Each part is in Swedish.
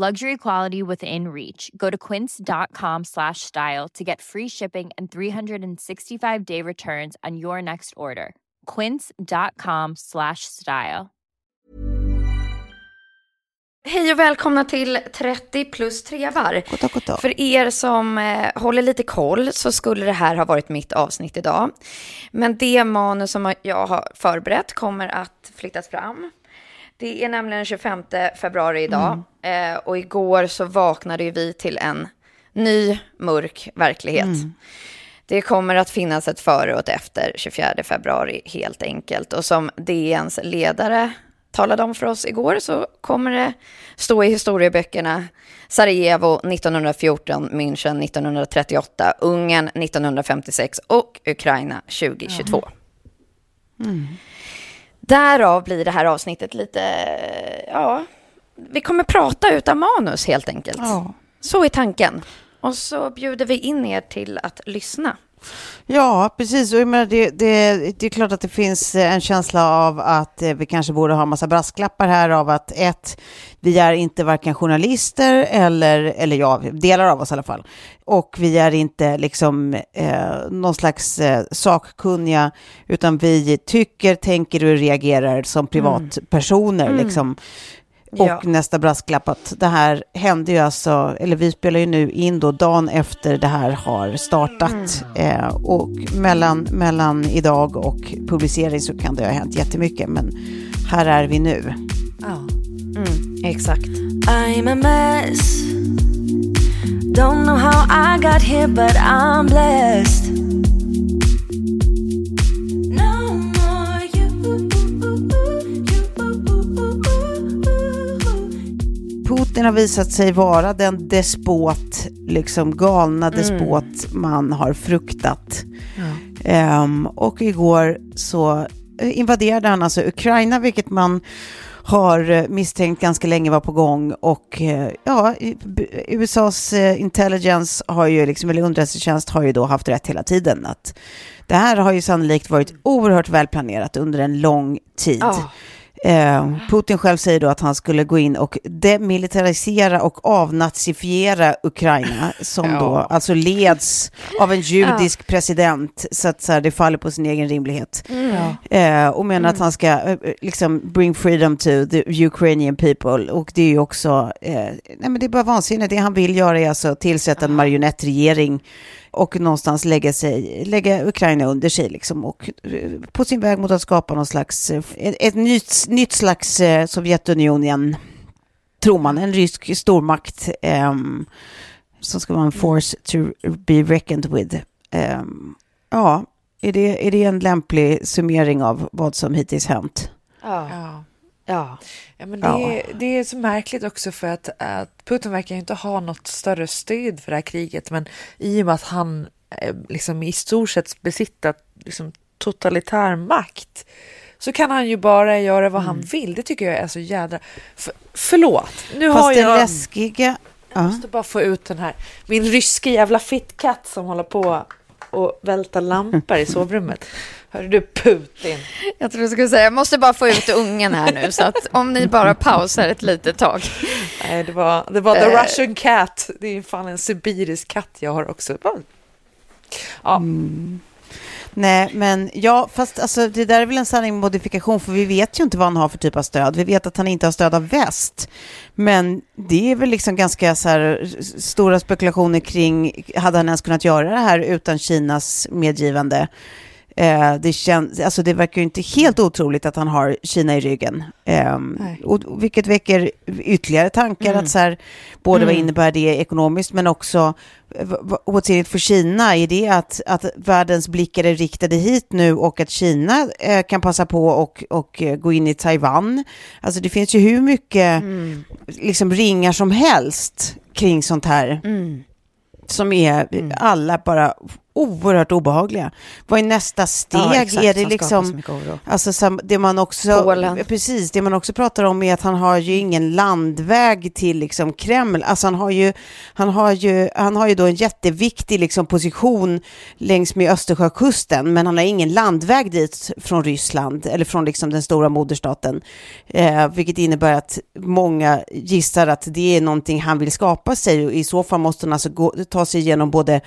Luxury quality within reach. Go to quince.com slash style to get free shipping and 365 day returns on your next order. Quince.com slash style. Hej och välkomna till 30 plus trevar. Goddag, goddag. För er som eh, håller lite koll så skulle det här ha varit mitt avsnitt idag. Men det manus som jag har förberett kommer att flyttas fram. Det är nämligen 25 februari idag eh, och igår så vaknade ju vi till en ny mörk verklighet. Det kommer att finnas ett före och ett efter 24 februari helt enkelt. Och som DNs ledare talade om för oss igår så kommer det stå i historieböckerna Sarajevo 1914, München 1938, Ungern 1956 och Ukraina 2022. Därav blir det här avsnittet lite, ja, vi kommer prata utan manus helt enkelt. Ja. Så är tanken. Och så bjuder vi in er till att lyssna. Ja, precis. Och jag menar, det, det, det är klart att det finns eh, en känsla av att eh, vi kanske borde ha en massa brasklappar här av att ett, vi är inte varken journalister eller, eller ja, delar av oss i alla fall. Och vi är inte liksom eh, någon slags eh, sakkunniga, utan vi tycker, tänker och reagerar som privatpersoner. Liksom. Och Ja. nästa brasklapp att det här hände ju alltså, eller vi spelar ju nu in då dagen efter det här har startat. Eh, och mellan, mellan idag och publicering så kan det ha hänt jättemycket, men här är vi nu. Mm, exakt. I'm a mess. Don't know how I got here, but I'm blessed. Putin har visat sig vara den despot, liksom galna despot man har fruktat. Ehm, och igår så eh, invaderade han alltså Ukraina, vilket man har eh, misstänkt ganska länge var på gång. Och eh, ja, USAs intelligence har ju, liksom, eller underrättelsetjänst har ju då haft rätt hela tiden. Att det här har ju sannolikt varit oerhört välplanerat under en lång tid. Ja. Eh, Putin själv säger då att han skulle gå in och demilitarisera och avnazifiera Ukraina, som då alltså leds av en judisk president, så att så här, det faller på sin egen rimlighet. Eh, och menar att han ska eh, liksom bring freedom to the Ukrainian people. Och det är ju också, eh, nej men det är bara vansinnigt. Det han vill göra är alltså tillsätta en marionettregering och någonstans lägga, sig, lägga Ukraina under sig liksom, och eh, på sin väg mot att skapa någon slags, eh, ett, ett nytt, nytt slags eh, Sovjetunionen, tror man, en rysk stormakt ehm, som ska vara en force to be reckoned with. Ehm, ja, är det, är det en lämplig summering av vad som hittills hänt? Ja. Ja. Ja. Ja, men det, Ja. är, det är så märkligt också för att, att Putin verkar inte ha något större stöd för det här kriget men i och med att han eh, liksom i stort sett besitter liksom, totalitär makt så kan han ju bara göra vad han vill. Det tycker jag är så jädra... För, förlåt, nu har Fast det jag... läskiga Jag måste bara få ut den här. Min ryske jävla fittkatt som håller på och välta lampor i sovrummet. Hörru du Putin. Jag tror du skulle säga, jag måste bara få ut ungen här nu, så att om ni bara pausar ett litet tag. Nej, det var, det var the Eh. Russian cat. Det är fan en sibirisk katt jag har också. Ja, Nej, men ja, fast alltså, det där är väl en sanning med modifikation, för vi vet ju inte vad han har för typ av stöd. Vi vet att han inte har stöd av väst. Men det är väl liksom ganska så här, stora spekulationer kring, hade han ens kunnat göra det här utan Kinas medgivande? Eh, det, känns, alltså det verkar ju inte helt otroligt att han har Kina i ryggen. Nej. och, och vilket väcker ytterligare tankar Mm. att så här, både vad Mm. innebär det ekonomiskt men också eh, it för Kina? Är det att, att världens blickar är riktade hit nu och att Kina eh, kan passa på och, och eh, gå in i Taiwan? Alltså det finns ju hur mycket Mm. liksom ringar som helst kring sånt här Mm. som är alla bara oerhört obehagliga. Vad är nästa steg? Ja, exakt, är det liksom... Alltså sam- det man också, Polen. precis, det man också pratar om är att han har ju ingen landväg till liksom Kreml. Alltså han har ju, han har ju, han har ju då en jätteviktig liksom position längs med Östersjökusten, men han har ingen landväg dit från Ryssland eller från liksom den stora moderstaten, eh, vilket innebär att många gissar att det är någonting han vill skapa sig och i så fall måste han alltså gå, ta sig igenom både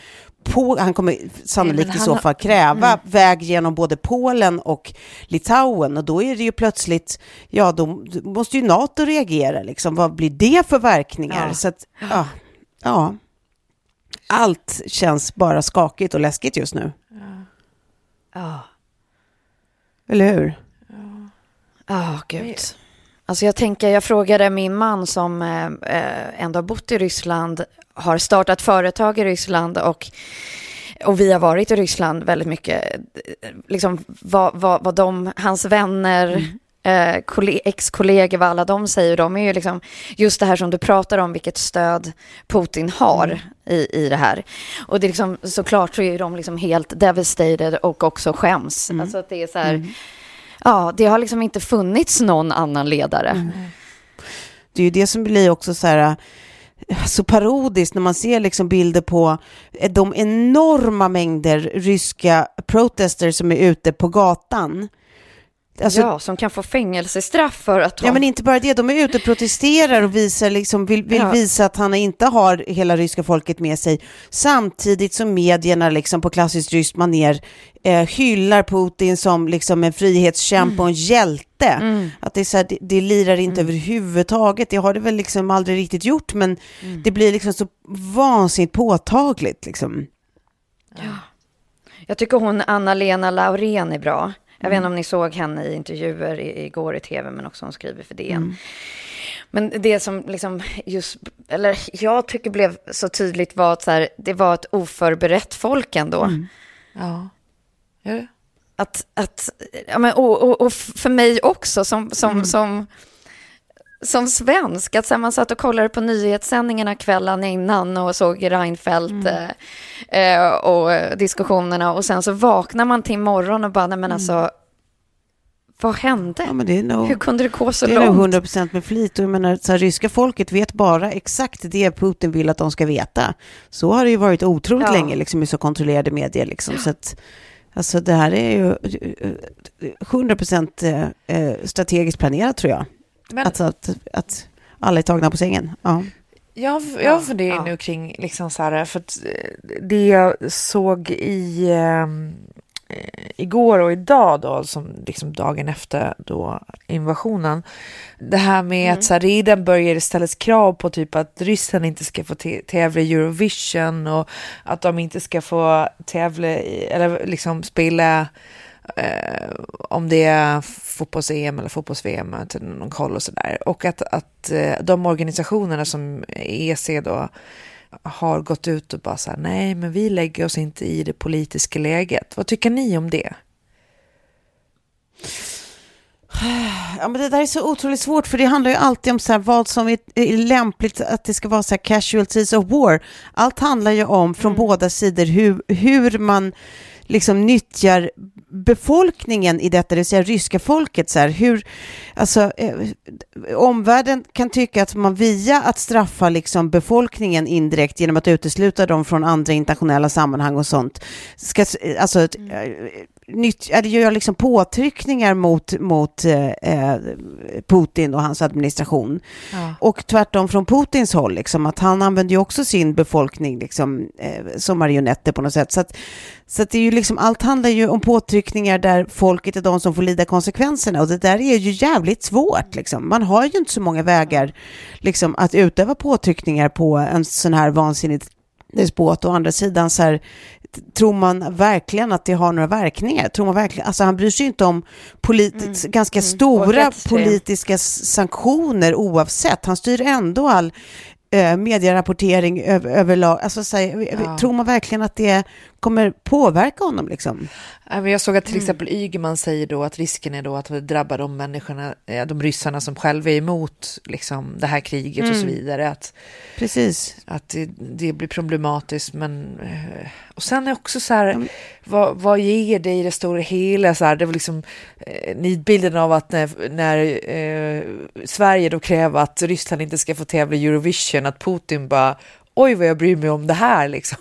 på, han kommer sannolikt i han så har- fall kräva väg genom både Polen och Litauen och då är det ju plötsligt, ja då måste ju NATO reagera liksom, vad blir det för verkningar? Ja. Så att, ja, ja, allt känns bara skakigt och läskigt just nu, Ja, eller hur? oh, gud. Alltså jag tänker, jag frågade min man som eh, eh, ändå har bott i Ryssland, har startat företag i Ryssland och, och vi har varit i Ryssland väldigt mycket. eh, Liksom vad, vad, vad de, hans vänner, eh, kolle- ex-kollegor, vad alla de säger, de är ju liksom just det här som du pratar om, vilket stöd Putin har i, i det här. Och det är liksom, såklart så är de liksom helt devastated och också skäms. Alltså att det är så här, ja, det har liksom inte funnits någon annan ledare. Det är ju det som blir också så här eh, så parodiskt när man ser liksom bilder på eh, de enorma mängder ryska protester som är ute på gatan. Alltså, ja, som kan få fängelsestraff för att de... Ja, men inte bara det. De är ute och protesterar och visar, liksom, vill, vill Ja. visa att han inte har hela ryska folket med sig. Samtidigt som medierna liksom, på klassiskt ryskt maner eh, hyllar Putin som liksom, en frihetskämpe och en hjälte. Mm. Att det, är så här, det, det lirar inte överhuvudtaget. Det har det väl liksom aldrig riktigt gjort, men Mm. det blir liksom så vansinnigt påtagligt. Liksom. Jag tycker hon Anna-Lena Laurén är bra. Jag vet inte om ni såg henne i intervjuer i, igår i tv, men också hon skriver för DN. Men det som liksom just, eller jag tycker blev så tydligt var att så här, det var ett oförberett folk ändå. ja. Gör det? Att, att ja, men, och, och, och för mig också som, som, som, som svensk, att så här, man satt och kollade på nyhetssändningarna kvällen innan och såg Reinfeldt eh, eh, och diskussionerna och sen så vaknar man till imorgon och bara, nej men alltså, vad hände? Ja, men det är nog... Hur kunde det gå så Det är nog långt? 100% med flit. Och jag menar, så här, ryska folket vet bara exakt det Putin vill att de ska veta. Så har det ju varit otroligt Ja. länge liksom, i så kontrollerade medier. Liksom. Så att, alltså, det här är ju eh, 100% eh, eh, strategiskt planerat tror jag. Men Att, att, att alla är tagna på sängen. Ja. jag, jag funderar ja. nu kring liksom så här, för att eh, det jag såg i ehm, eh, igår och idag då, som liksom dagen efter då invasionen. Det här med att så här, redan börjar det ställas krav på typ att Ryssland inte ska få tävla i Eurovision och att de inte ska få tävla i, eller liksom spela eh, om det är fotbolls-EM eller fotbolls-VM någon koll och sådär. Och att, att eh, de organisationerna som EC då har gått ut och bara så här, nej men vi lägger oss inte i det politiska läget. Vad tycker ni om det? Ja, men det där är så otroligt svårt, för det handlar ju alltid om så här, vad som är, är lämpligt att det ska vara så här casualties of war. Allt handlar ju om, från båda sidor, hur, hur man liksom nyttjar befolkningen i detta, det vill säga ryska folket. Så här, hur, alltså, eh, omvärlden kan tycka att man via att straffa liksom befolkningen indirekt genom att utesluta dem från andra internationella sammanhang och sånt, ska, alltså, mm. Nytt, det gör liksom påtryckningar mot, mot eh, Putin och hans administration. Ja. Och tvärtom från Putins håll, liksom, att han använder ju också sin befolkning liksom, eh, som marionetter på något sätt. Så att, så det är ju liksom, allt handlar ju om påtryckningar där folket är de som får lida konsekvenserna och det där är ju jävligt svårt. Liksom. Man har ju inte så många vägar liksom, att utöva påtryckningar på en sån här vansinnig despot. Å andra sidan så här, tror man verkligen att det har några verkningar? Tror man verkligen, alltså han bryr sig inte om polit, mm. ganska mm. stora politiska sanktioner oavsett. Han styr ändå all eh, medierapportering över, överlag. Alltså, så här, ja. Tror man verkligen att det kommer påverka honom? Liksom? Jag såg att till mm. exempel Ygeman säger då att risken är då att det drabbar de människorna, de ryssarna som själva är emot liksom, det här kriget mm. och så mm. vidare. Att, Precis. Att det, det, blir problematiskt. Men, eh, och sen är också så här, mm. vad, vad ger det i det stora hela? Så här, det var liksom eh, nidbilden av att när, när eh, Sverige då kräver att Ryssland inte ska få tävla i Eurovision, att Putin bara oj vad jag bryr mig om det här liksom.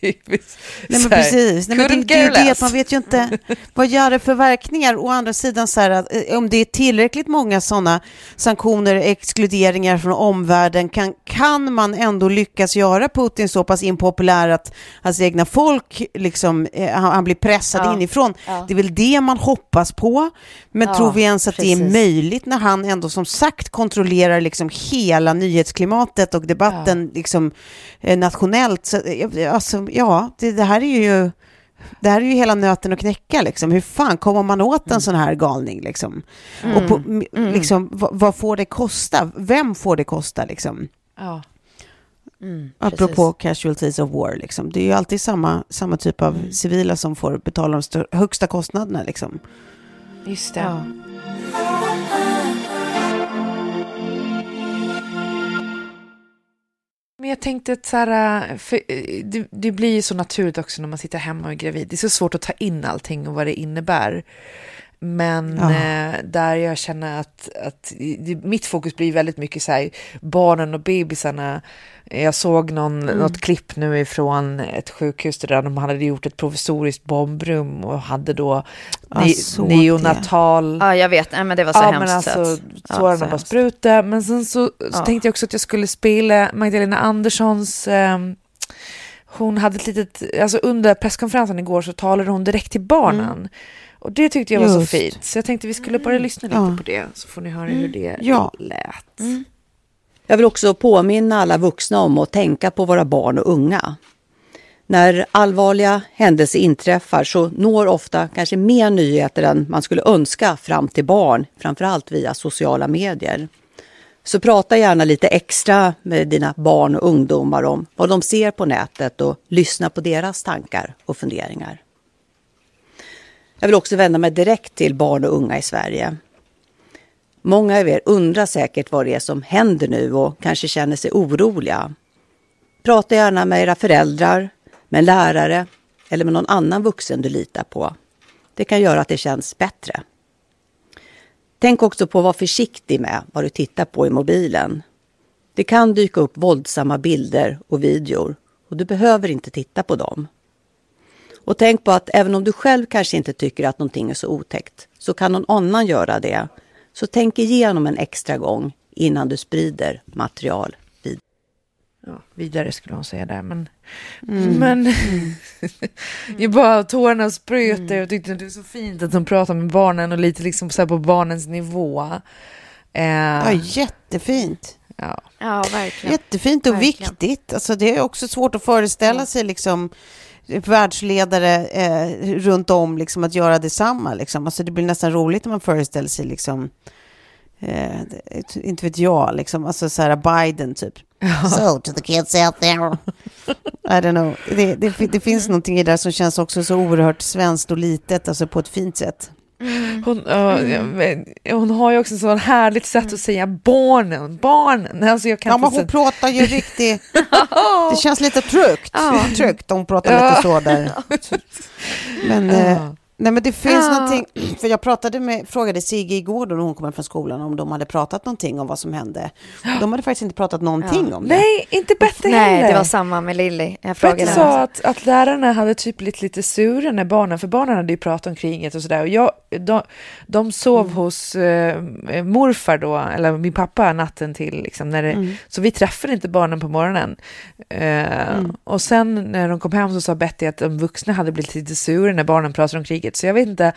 Typiskt. Nej men precis, Nej, men det, det, det, det, man vet ju inte vad gör det för verkningar. Å andra sidan så här att eh, om det är tillräckligt många sådana sanktioner, exkluderingar från omvärlden, kan, kan man ändå lyckas göra Putin så pass impopulär att hans egna folk, liksom, eh, han, han blir pressad ja. inifrån. Ja. Det är väl det man hoppas på. Men ja, tror vi ens att precis. det är möjligt när han ändå som sagt kontrollerar liksom hela nyhetsklimatet och debatten liksom, eh, nationellt? Så, alltså, ja, det, det, här är ju... Det här är ju hela nöten att knäcka, liksom. Hur fan kommer man åt en mm. sån här galning, liksom? Mm. Och på, mm. liksom, vad, vad, får det kosta? Vem får det kosta, liksom? Ja. Mm, Apropå casualties of war, liksom. Det är ju alltid samma, samma typ av mm. civila som får betala de högsta kostnaderna, liksom. Just det. Ja. Men jag tänkte att så här, eh, för eh, det, det, blir ju så naturligt också när man sitter hemma och är gravid. Det är så svårt att ta in allting och vad det innebär. Men ja. eh, där jag känner att, att mitt fokus blir väldigt mycket så här, barnen och bebisarna. Jag såg någon, mm. något klipp nu ifrån ett sjukhus där de hade gjort ett provisoriskt bombrum och hade då ne neonatal... Det. Ja, jag vet. Ja, men det var så ja, hemskt. Men alltså, såren ja, bara spruta. Men sen så, så tänkte jag också att jag skulle spela Magdalena Anderssons eh, hon hade ett litet, alltså under presskonferensen igår så talade hon direkt till barnen. Mm. Och det tyckte jag var Just. så fint. Så jag tänkte vi skulle bara lyssna lite ja. på det, så får ni höra hur det ja. lät. Mm. Jag vill också påminna alla vuxna om att tänka på våra barn och unga. När allvarliga händelser inträffar så når ofta kanske mer nyheter än man skulle önska fram till barn, framförallt via sociala medier. Så prata gärna lite extra med dina barn och ungdomar om vad de ser på nätet och lyssna på deras tankar och funderingar. Jag vill också vända mig direkt till barn och unga i Sverige. Många av er undrar säkert vad det är som händer nu och kanske känner sig oroliga. Prata gärna med era föräldrar, med en lärare eller med någon annan vuxen du litar på. Det kan göra att det känns bättre. Tänk också på att vara försiktig med vad du tittar på i mobilen. Det kan dyka upp våldsamma bilder och videor och du behöver inte titta på dem. Och tänk på att även om du själv kanske inte tycker att någonting är så otäckt så kan någon annan göra det. Så tänk igenom en extra gång innan du sprider material vidare. Ja, vidare skulle hon säga där, men... Mm. Men... Mm. jag bara tårarna spröt mm. Jag tyckte det var så fint att hon pratade med barnen och lite liksom så på barnens nivå. Eh... Ja, jättefint. Ja. ja, verkligen. Jättefint och verkligen. viktigt. Alltså, det är också svårt att föreställa sig liksom världsledare eh, runt om liksom, att göra detsamma. Liksom. Alltså, det blir nästan roligt när man föreställer sig, liksom, eh, inte vet jag, liksom, alltså, så här Biden typ. So to the kids out there. I don't know. Det, det, det finns någonting i det där som känns också så oerhört svenskt och litet, alltså på ett fint sätt. Hon, ja, men hon har ju också ett sånt härligt sätt att säga barnen, barnen. Alltså jag kan Ja, men hon säga- pratar ju riktigt... Det känns lite tryggt. Ja. Tryggt, hon pratar Ja. lite så där. Men, eh, Ja. Nej, men det finns Ja. någonting... För jag pratade med, frågade Sigge igår då när hon kom hem från skolan om de hade pratat någonting om vad som hände. De hade faktiskt inte pratat någonting om det. Nej, inte Bette Nej, heller. det var samma med Lilly. Bette sa att, att lärarna hade typ blivit lite sura när barnen, för barnen hade ju pratat om kriget och sådär. Och jag, de, de sov Mm. hos eh, morfar då, eller min pappa natten till. Liksom, när det, Mm. Så vi träffade inte barnen på morgonen. Eh, Mm. Och sen när de kom hem så sa Betty att de vuxna hade blivit lite sura när barnen pratade om kriget. Så jag vet inte,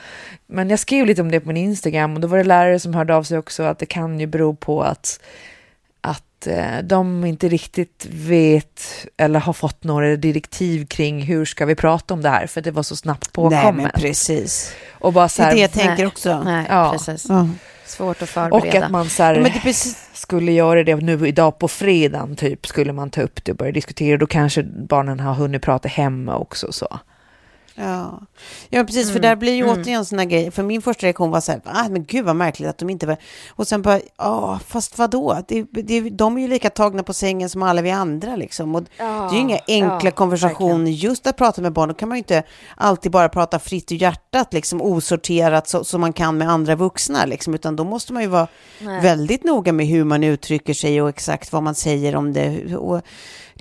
men jag skrev lite om det på min Instagram och då var det lärare som hörde av sig också att det kan ju bero på att att eh, de inte riktigt vet eller har fått några direktiv kring hur ska vi prata om det här för det var så snabbt Nej, men påkommet. precis. och bara Det så är här, det jag tänker Nej. också. Nej, Ja. precis. Ja. Svårt att och förbereda. att man så här, Ja, men det är precis... skulle göra det nu idag på fredagen typ skulle man ta upp det och börja diskutera då kanske barnen har hunnit prata hemma också så. Ja, ja precis, för där blir ju återigen sådana grejer. För min första reaktion var så här, ah, men gud vad märkligt att de inte var... Och sen bara, ja, fast vadå? Det, det, de är ju lika tagna på sängen som alla vi andra liksom. Och det är ju inga enkla ja, konversationer just att prata med barn. Då kan man ju inte alltid bara prata fritt ur hjärtat, liksom osorterat så, som man kan med andra vuxna, liksom. Utan då måste man ju vara Nej. väldigt noga med hur man uttrycker sig och exakt vad man säger om det. Och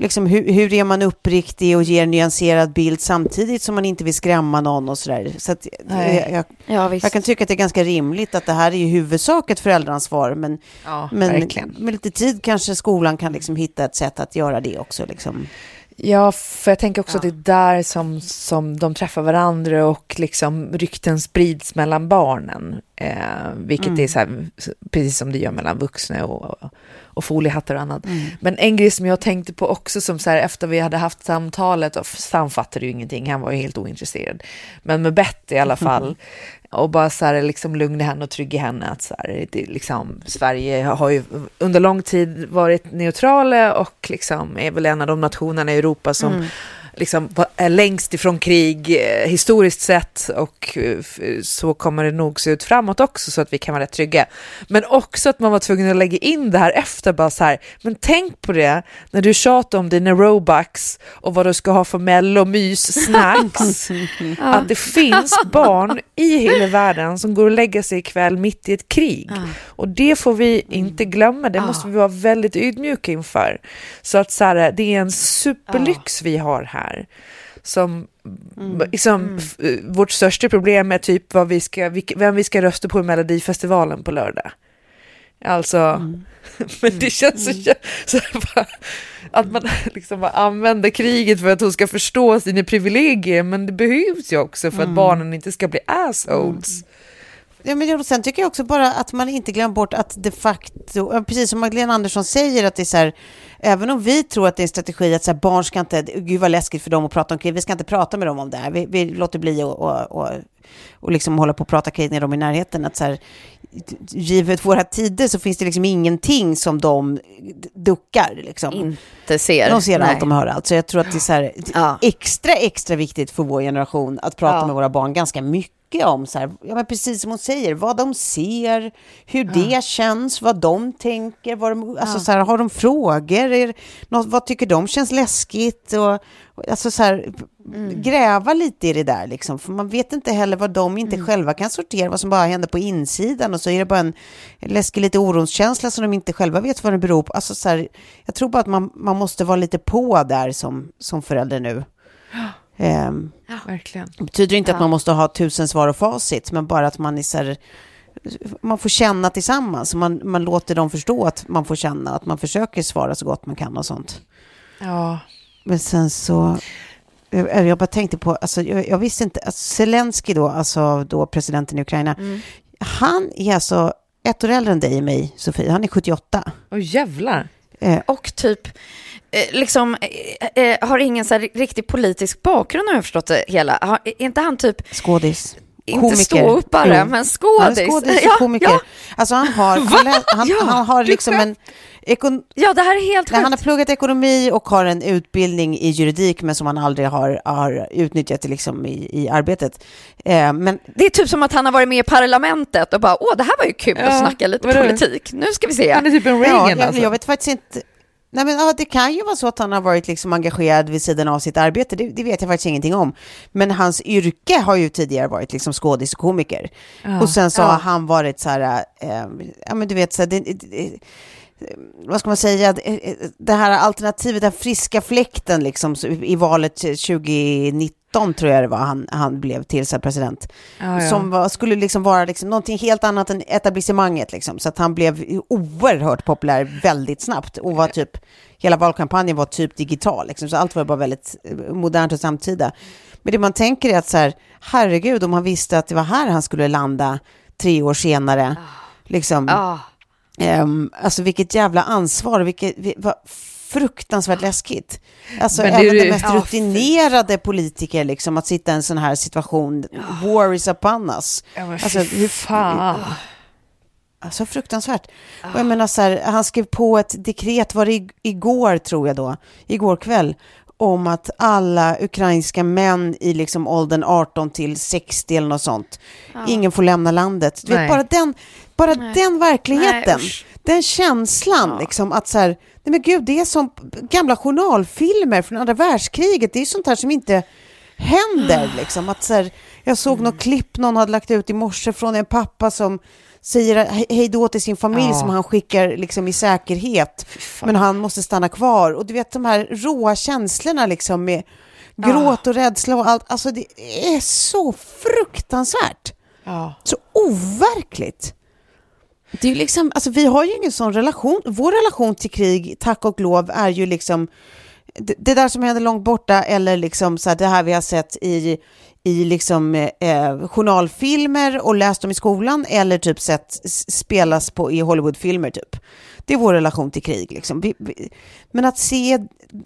liksom hur, hur är man uppriktig och ger en nyanserad bild samtidigt som man inte vill skrämma någon och sådär. Så att, jag, jag, Ja, jag kan tycka att det är ganska rimligt att det här är i huvudsak ett föräldraansvar, men, Ja, men verkligen. med lite tid kanske skolan kan liksom hitta ett sätt att göra det också. Liksom. Ja, för jag tänker också att det är där som, som de träffar varandra och liksom rykten sprids mellan barnen. Eh, vilket är så här, precis som det gör mellan vuxna och, och foliehattar och annat. Men en grej som jag tänkte på också som så här, efter vi hade haft samtalet, och Sam fattade ju ingenting, han var ju helt ointresserad. Men med Betty i alla fall, och bara så här, liksom lugna henne och trygga henne att så här, det, liksom, Sverige har ju under lång tid varit neutrala och liksom är väl en av de nationerna i Europa som liksom är längst ifrån krig eh, historiskt sett och eh, så kommer det nog se ut framåt också så att vi kan vara rätt trygga. Men också att man var tvungen att lägga in det här efter bara så här, men tänk på det när du tjatar om dina Robux och vad du ska ha för mellomys snacks. Att det finns barn i hela världen som går och lägger sig ikväll mitt i ett krig. Och det får vi inte glömma, det måste vi vara väldigt ödmjuka inför. Så att så här, det är en superlyx vi har här. Som, liksom, f- Vårt största problem är typ vad vi ska, vilk- vem vi ska rösta på i Melodifestivalen på lördag. Alltså, men det känns så, så här bara, att man liksom bara använder kriget för att hon ska förstå sina privilegier, men det behövs ju också för att barnen inte ska bli assholes. Ja, men sen tycker jag också bara att man inte glömmer bort att de facto, precis som Magdalena Andersson säger, att det är så här, även om vi tror att det är en strategi att så här, barn ska inte, gud vad läskigt för dem att prata om krig, vi ska inte prata med dem om det här, vi, vi låter bli och, och, och, och liksom hålla på och prata krig när de är i närheten, att så här, givet våra tider så finns det liksom ingenting som de duckar. Liksom. Inte ser. De ser Nej. allt, de hör allt. Så jag tror att det är här, Ja. extra, extra viktigt för vår generation att prata Ja. med våra barn ganska mycket om, så här, ja, men precis som hon säger, vad de ser, hur det känns, vad de tänker, vad de, alltså, så här, har de frågor, är, något, vad tycker de känns läskigt? Och, alltså, så här, Gräva lite i det där, liksom, för man vet inte heller vad de inte själva kan sortera, vad som bara händer på insidan, och så är det bara en läskig lite oroskänsla som de inte själva vet vad det beror på. Alltså, så jag tror bara att man, man måste vara lite på där som, som förälder nu. Ehm, Verkligen. det betyder inte att man måste ha tusen svar och facit, men bara att man är så här, man får känna tillsammans. Man, man låter dem förstå att man får känna, att man försöker svara så gott man kan och sånt. Ja, Men sen så, jag, jag bara tänkte på, alltså, jag, jag visste inte, alltså, Zelensky då, alltså då presidenten i Ukraina, han är alltså ett år äldre än dig och mig, Sofie, han är 78. och jävlar. Eh, Och typ, eh, liksom, eh, eh, har ingen så riktig politisk bakgrund har jag förstått det hela. Har, är inte han typ, skådis. inte ståuppare, Jo. men Han skådis? är skådis och Ja, komiker. ja. Alltså han har, han, han, Ja, han har liksom en, Ekon Ja, det här är helt Nej, han har pluggat ekonomi och har en utbildning i juridik, men som han aldrig har, har utnyttjat liksom i, i arbetet. Eh, men Det är typ som att han har varit med i parlamentet och bara, åh, det här var ju kul Ja, att snacka lite vadå? politik. Nu ska vi se. Han är typ en ja, Reagan jag, alltså. jag vet faktiskt inte. Nej, men, ja, det kan ju vara så att han har varit liksom engagerad vid sidan av sitt arbete, det, det vet jag faktiskt ingenting om. Men hans yrke har ju tidigare varit liksom skådis och komiker. Ja. Och sen så Ja. har han varit så här, eh, ja men du vet, så här, det, det, det, vad ska man säga, det, det här alternativet, den friska fläkten liksom i valet 2019 tror jag det var han, han blev tillsatt president. Ja, ja. Som var, skulle liksom vara liksom någonting helt annat än etablissemanget liksom. Så att han blev oerhört populär väldigt snabbt och var typ, hela valkampanjen var typ digital liksom. Så allt var bara väldigt eh, modernt och samtida. Men det man tänker är att så här, herregud om han visste att det var här han skulle landa tre år senare. Liksom, Ja. Ehm, alltså vilket jävla ansvar, vilket, vi, vad fruktansvärt läskigt. Alltså Men det även är de ju- mest Ja, rutinerade politiker, liksom, att sitta i en sån här situation, war is upon us. Ja, men Alltså, hur- fan. Alltså fruktansvärt. Och jag menar så här, han skrev på ett dekret, var det ig- igår tror jag då, igår kväll, om att alla ukrainska män i liksom åldern 18 till 60 eller något sånt, ingen får lämna landet. Du vet, bara den, bara den verkligheten, Nej, den känslan liksom att så här, nej men gud, det är som gamla journalfilmer från andra världskriget, det är sånt här som inte händer liksom. Att så här, jag såg Mm. något klipp någon hade lagt ut i morse från en pappa som säger he- hej då till sin familj Ja. som han skickar liksom i säkerhet. Men han måste stanna kvar. Och du vet de här råa känslorna liksom med gråt och rädsla och allt. Alltså det är så fruktansvärt. Ja. Så overkligt. Det är liksom, alltså vi har ju ingen sån relation. Vår relation till krig, tack och lov, är ju liksom det, det där som händer långt borta eller liksom så här, det här vi har sett i, i liksom, eh, journalfilmer och läst om i skolan eller typ sett spelas på i Hollywoodfilmer typ. Det är vår relation till krig. Liksom. Vi, vi, men att se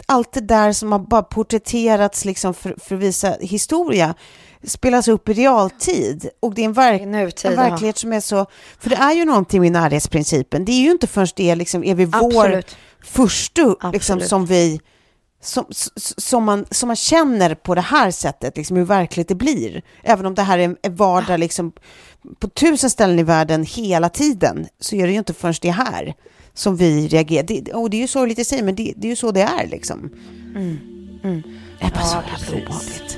allt det där som har bara porträtterats liksom för, för att visa historia spelas upp i realtid och det är en, verk, nutid, en ja. verklighet som är så... För det är ju någonting med närhetsprincipen. Det är ju inte först det liksom, är vi vår förstu liksom, som vi som, som, man, som man känner på det här sättet, liksom, hur verkligt det blir. Även om det här är vardag liksom, på tusen ställen i världen hela tiden, så är det ju inte först det här som vi reagerar. Det, och det är ju sorgligt i sig, men det, det är ju så det är. Liksom. Det är bara så jävla obehagligt.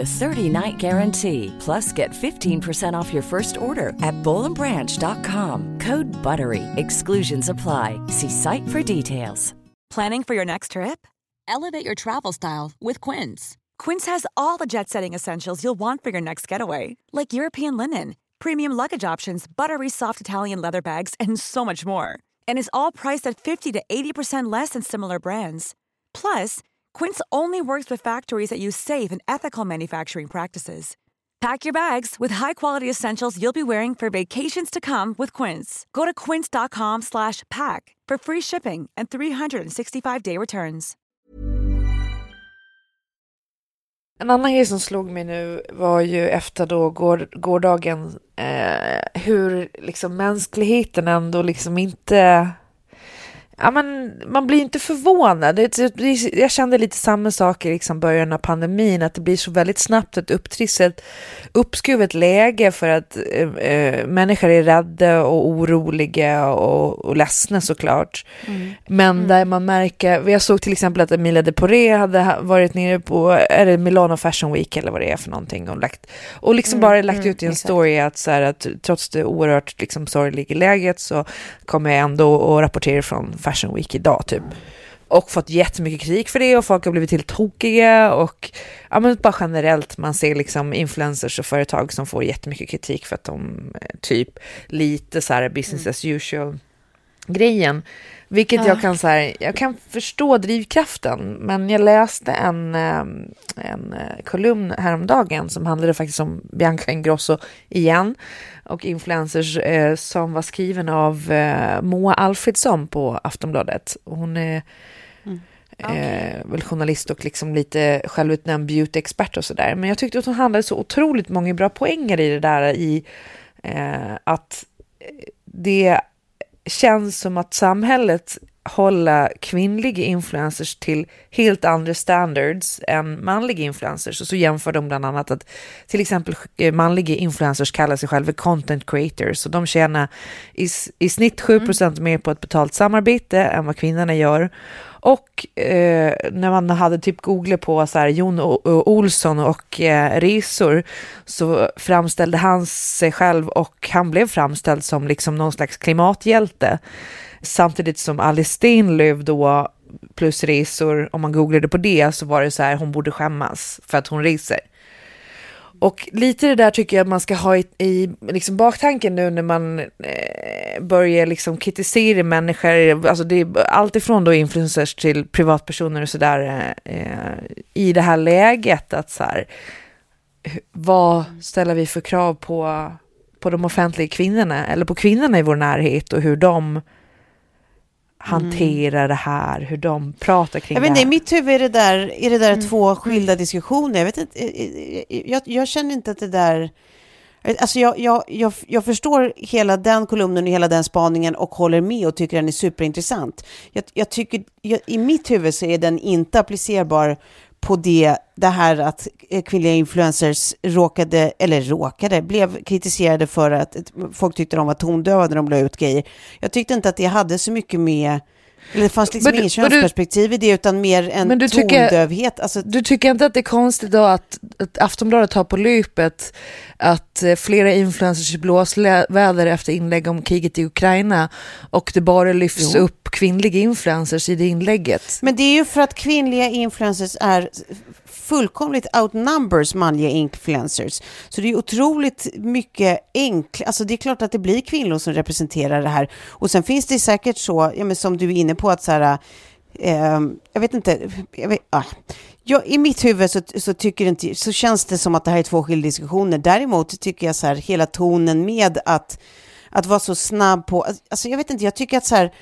a 30-night guarantee. Plus, get 15% off your first order at bowlandbranch.com. Code BUTTERY. Exclusions apply. See site for details. Planning for your next trip? Elevate your travel style with Quince. Quince has all the jet setting essentials you'll want for your next getaway, like European linen, premium luggage options, buttery soft Italian leather bags, and so much more. And is all priced at 50 to 80% less than similar brands. Plus, Quince only works with factories that use safe and ethical manufacturing practices. Pack your bags with high-quality essentials you'll be wearing for vacations to come with Quince. Go to quince.com slash pack for free shipping and 365-day returns. En annan grej som slog mig nu var ju efter då går, gårdagen eh, hur liksom mänskligheten ändå liksom inte ja, men, man blir inte förvånad. Det, jag kände lite samma sak i liksom början av pandemin, att det blir så väldigt snabbt ett upptrissat, uppskruvet läge för att eh, eh, människor är rädda och oroliga och, och ledsna såklart. Mm. Men mm. där man märker, jag såg till exempel att Emilia de Poré hade varit nere på, är det Milano Fashion Week eller vad det är för någonting, och, lagt, och liksom mm. bara lagt mm, ut i en exakt. story att, så här, att trots det oerhört liksom, sorgliga läget så kommer jag ändå att rapportera från Fashion Week idag typ. Och fått jättemycket kritik för det och folk har blivit helt tokiga och ja, men bara generellt man ser liksom influencers och företag som får jättemycket kritik för att de eh, typ lite så här business as usual grejen. Vilket ja. jag kan så här, jag kan förstå drivkraften, men jag läste en, eh, en eh, kolumn häromdagen som handlade faktiskt om Bianca Ingrosso igen och influencers eh, som var skriven av eh, Moa Alfredsson på Aftonbladet. Hon är mm. okay. eh, väl journalist och liksom lite självutnämnd beautyexpert och sådär. Men jag tyckte att hon hade så otroligt många bra poänger i det där i eh, att det känns som att samhället hålla kvinnliga influencers till helt andra standards än manliga influencers. Och så jämför de bland annat att till exempel eh, manliga influencers kallar sig själva content creators och de tjänar i, i snitt 7 mm. mer på ett betalt samarbete än vad kvinnorna gör. Och eh, när man hade typ googlat på så här, Jon o Olsson och eh, resor så framställde han sig själv och han blev framställd som liksom någon slags klimathjälte. Samtidigt som Alice Stenlöf då plus resor, om man googlade på det så var det så här, hon borde skämmas för att hon reser. Och lite det där tycker jag att man ska ha i, i liksom baktanken nu när man eh, börjar liksom kritisera människor, alltså det är allt ifrån då influencers till privatpersoner och sådär eh, i det här läget att så här, vad ställer vi för krav på, på de offentliga kvinnorna eller på kvinnorna i vår närhet och hur de hanterar mm. det här, hur de pratar kring jag det här. I mitt huvud är det där, är det där mm. två skilda diskussioner. Jag, vet inte, jag, jag, känner inte att det där... Alltså jag, jag, jag, jag förstår hela den kolumnen och hela den spaningen och håller med och tycker den är superintressant. Jag, jag tycker, jag, I mitt huvud så är den inte applicerbar på det, det här att eh, kvinnliga influencers råkade, eller råkade, blev kritiserade för att folk tyckte de var tondöva när de la ut grejer. Jag tyckte inte att det hade så mycket med eller det fanns liksom inget könsperspektiv i det utan mer en men du tondövhet. Tycker, alltså, du tycker inte att det är konstigt då att, att Aftonbladet har på lypet att eh, flera influencers blåsväder efter inlägg om kriget i Ukraina och det bara lyfts jo. upp kvinnliga influencers i det inlägget? Men det är ju för att kvinnliga influencers är fullkomligt outnumbers manliga influencers. Så det är otroligt mycket enkelt, alltså det är klart att det blir kvinnor som representerar det här. Och sen finns det säkert så, ja, men som du är inne på, att så här, eh, jag vet inte, jag vet, ah. jag, i mitt huvud så, så, tycker inte, så känns det som att det här är två skilda diskussioner. Däremot tycker jag så här, hela tonen med att att vara så snabb på, alltså, alltså jag vet inte, jag tycker att så här,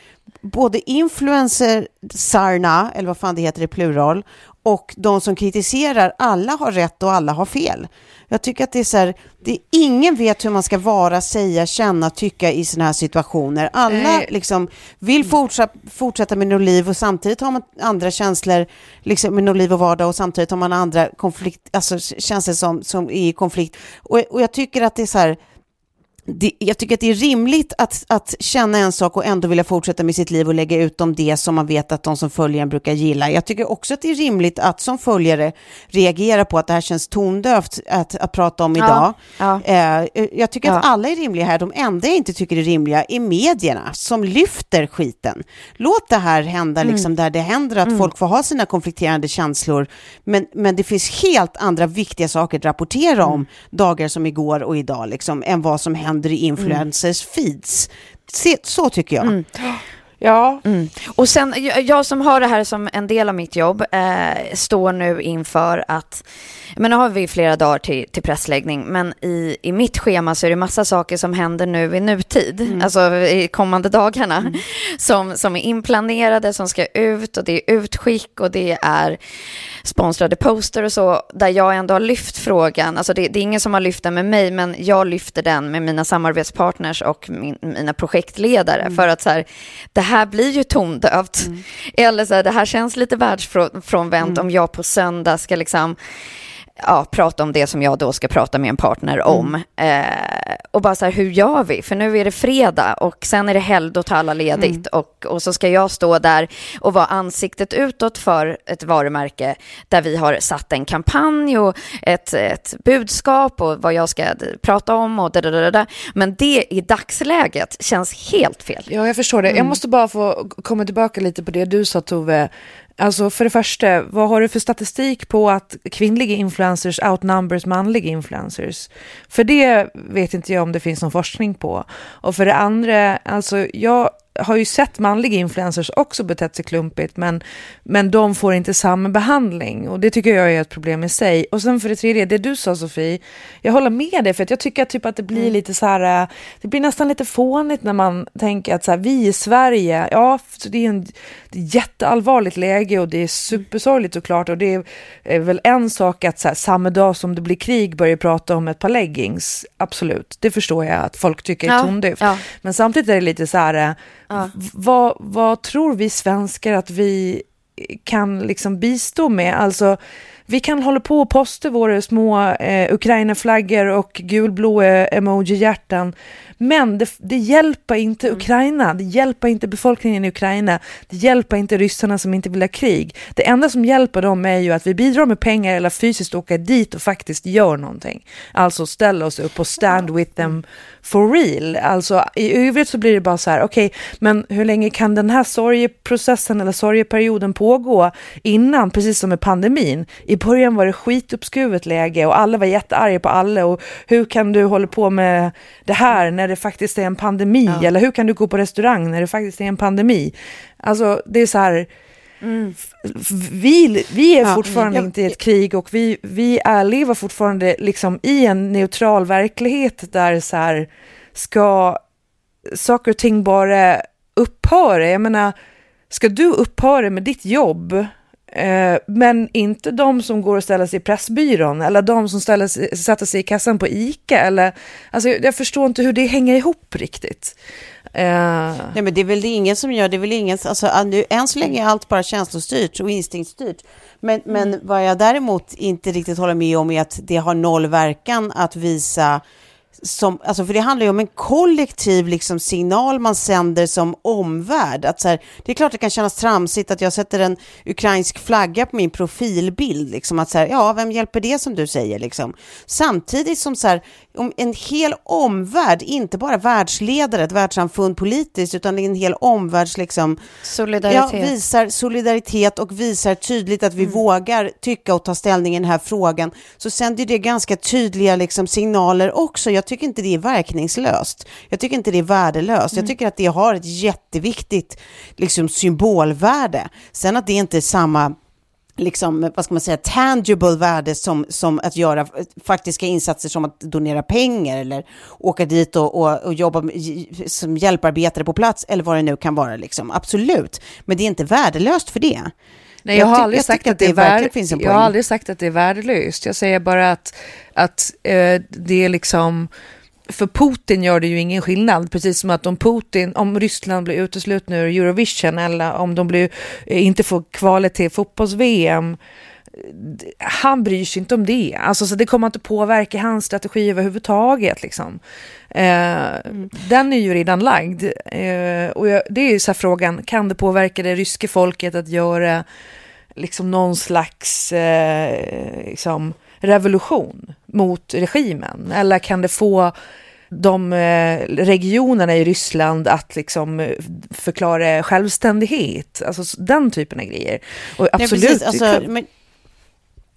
både influencersarna, eller vad fan det heter i plural, och de som kritiserar, alla har rätt och alla har fel. Jag tycker att det är så här, det, ingen vet hur man ska vara, säga, känna, tycka i sådana här situationer. Alla liksom vill fortsätta, fortsätta med något liv och samtidigt har man andra känslor, liksom med något liv och vardag och samtidigt har man andra konflikt, alltså känslor som, som är i konflikt. Och, och jag tycker att det är så här, det, jag tycker att det är rimligt att, att känna en sak och ändå vilja fortsätta med sitt liv och lägga ut om det som man vet att de som följer en brukar gilla. Jag tycker också att det är rimligt att som följare reagera på att det här känns tondövt att, att prata om idag. Ja, ja. Eh, jag tycker ja. att alla är rimliga här. De enda jag inte tycker är rimliga är medierna som lyfter skiten. Låt det här hända mm. liksom där det händer att mm. folk får ha sina konflikterande känslor. Men, men det finns helt andra viktiga saker att rapportera om mm. dagar som igår och idag liksom, än vad som händer i influencers feeds. Så tycker jag. Mm. Ja. Mm. Och sen, jag som har det här som en del av mitt jobb, eh, står nu inför att, men nu har vi flera dagar till, till pressläggning, men i, i mitt schema så är det massa saker som händer nu i nutid, mm. alltså i kommande dagarna, mm. som, som är inplanerade, som ska ut och det är utskick och det är sponsrade poster och så, där jag ändå har lyft frågan, alltså det, det är ingen som har lyft den med mig, men jag lyfter den med mina samarbetspartners och min, mina projektledare, mm. för att så här, det här blir ju tondövt. Mm. Eller så här, det här känns lite världsfrånvänt mm. om jag på söndag ska liksom ja, prata om det som jag då ska prata med en partner om. Mm. Eh, och bara så här, hur gör vi? För nu är det fredag och sen är det helg, då tar alla ledigt. Mm. Och, och så ska jag stå där och vara ansiktet utåt för ett varumärke där vi har satt en kampanj och ett, ett budskap och vad jag ska prata om och da, da, da, Men det i dagsläget känns helt fel. Ja, jag förstår det. Mm. Jag måste bara få komma tillbaka lite på det du sa Tove Alltså för det första, vad har du för statistik på att kvinnliga influencers outnumbers manliga influencers? För det vet inte jag om det finns någon forskning på. Och för det andra, alltså jag har ju sett manliga influencers också betett sig klumpigt, men, men de får inte samma behandling och det tycker jag är ett problem i sig. Och sen för det tredje, det du sa Sofie, jag håller med dig för att jag tycker att, typ att det blir mm. lite så här, äh, det blir nästan lite fånigt när man tänker att så här, vi i Sverige, ja, det är, en, det är ett jätteallvarligt läge och det är supersorgligt såklart och det är väl en sak att så här, samma dag som det blir krig börja prata om ett par leggings, absolut, det förstår jag att folk tycker är ja, tondövt. Ja. Men samtidigt är det lite så här, äh, Ja. Vad, vad tror vi svenskar att vi kan liksom bistå med? Alltså, vi kan hålla på och posta våra små eh, Ukraina-flaggor och gulblåa eh, emoji-hjärtan men det, det hjälper inte mm. Ukraina, det hjälper inte befolkningen i Ukraina, det hjälper inte ryssarna som inte vill ha krig. Det enda som hjälper dem är ju att vi bidrar med pengar eller fysiskt åker dit och faktiskt gör någonting. Alltså ställa oss upp och stand with them for real. Alltså i övrigt så blir det bara så här, okej, okay, men hur länge kan den här sorgeprocessen eller sorgeperioden pågå innan, precis som med pandemin? I början var det skituppskruvet läge och alla var jättearga på alla och hur kan du hålla på med det här när det faktiskt är en pandemi? Ja. Eller hur kan du gå på restaurang när det faktiskt är en pandemi? Alltså det är så här, Mm. Vi, vi är ja, fortfarande inte i ett krig och vi, vi är, lever fortfarande liksom i en neutral verklighet där så här, ska saker och ting bara upphöra? Jag menar, ska du upphöra med ditt jobb men inte de som går och ställer sig i Pressbyrån eller de som ställer sig, sätter sig i kassan på ICA. Eller, alltså, jag förstår inte hur det hänger ihop riktigt. Uh... Nej, men det är väl det ingen som gör, det är väl ingen, alltså, nu, än så länge är allt bara känslostyrt och instinktstyrt. Men, mm. men vad jag däremot inte riktigt håller med om är att det har noll verkan att visa som, alltså för det handlar ju om en kollektiv liksom signal man sänder som omvärld. Att så här, det är klart det kan kännas tramsigt att jag sätter en ukrainsk flagga på min profilbild. Liksom att så här, ja, vem hjälper det som du säger? Liksom. Samtidigt som så här, om en hel omvärld, inte bara världsledare, ett världssamfund politiskt, utan en hel omvärlds liksom, solidaritet. Ja, visar solidaritet och visar tydligt att vi mm. vågar tycka och ta ställning i den här frågan, så sänder det ganska tydliga liksom, signaler också. Jag tycker inte det är verkningslöst. Jag tycker inte det är värdelöst. Mm. Jag tycker att det har ett jätteviktigt liksom, symbolvärde. Sen att det inte är samma liksom, vad ska man säga, tangible värde som, som att göra faktiska insatser som att donera pengar eller åka dit och, och, och jobba som hjälparbetare på plats eller vad det nu kan vara. Liksom. Absolut, men det är inte värdelöst för det. Nej, jag, har aldrig sagt att det, är värd... Jag har aldrig sagt att det är värdelöst. Jag säger bara att, att eh, det är liksom för Putin gör det ju ingen skillnad, precis som att om Putin, om Ryssland blir uteslutna ur Eurovision eller om de blir, eh, inte får kvalet till fotbolls-VM, han bryr sig inte om det. Alltså, så det kommer inte påverka hans strategi överhuvudtaget. Liksom. Eh, mm. Den är ju redan lagd. Eh, och jag, det är ju så frågan, kan det påverka det ryska folket att göra liksom någon slags eh, liksom, revolution mot regimen? Eller kan det få de eh, regionerna i Ryssland att liksom förklara självständighet? Alltså den typen av grejer. Och absolut. Nej, precis, alltså, men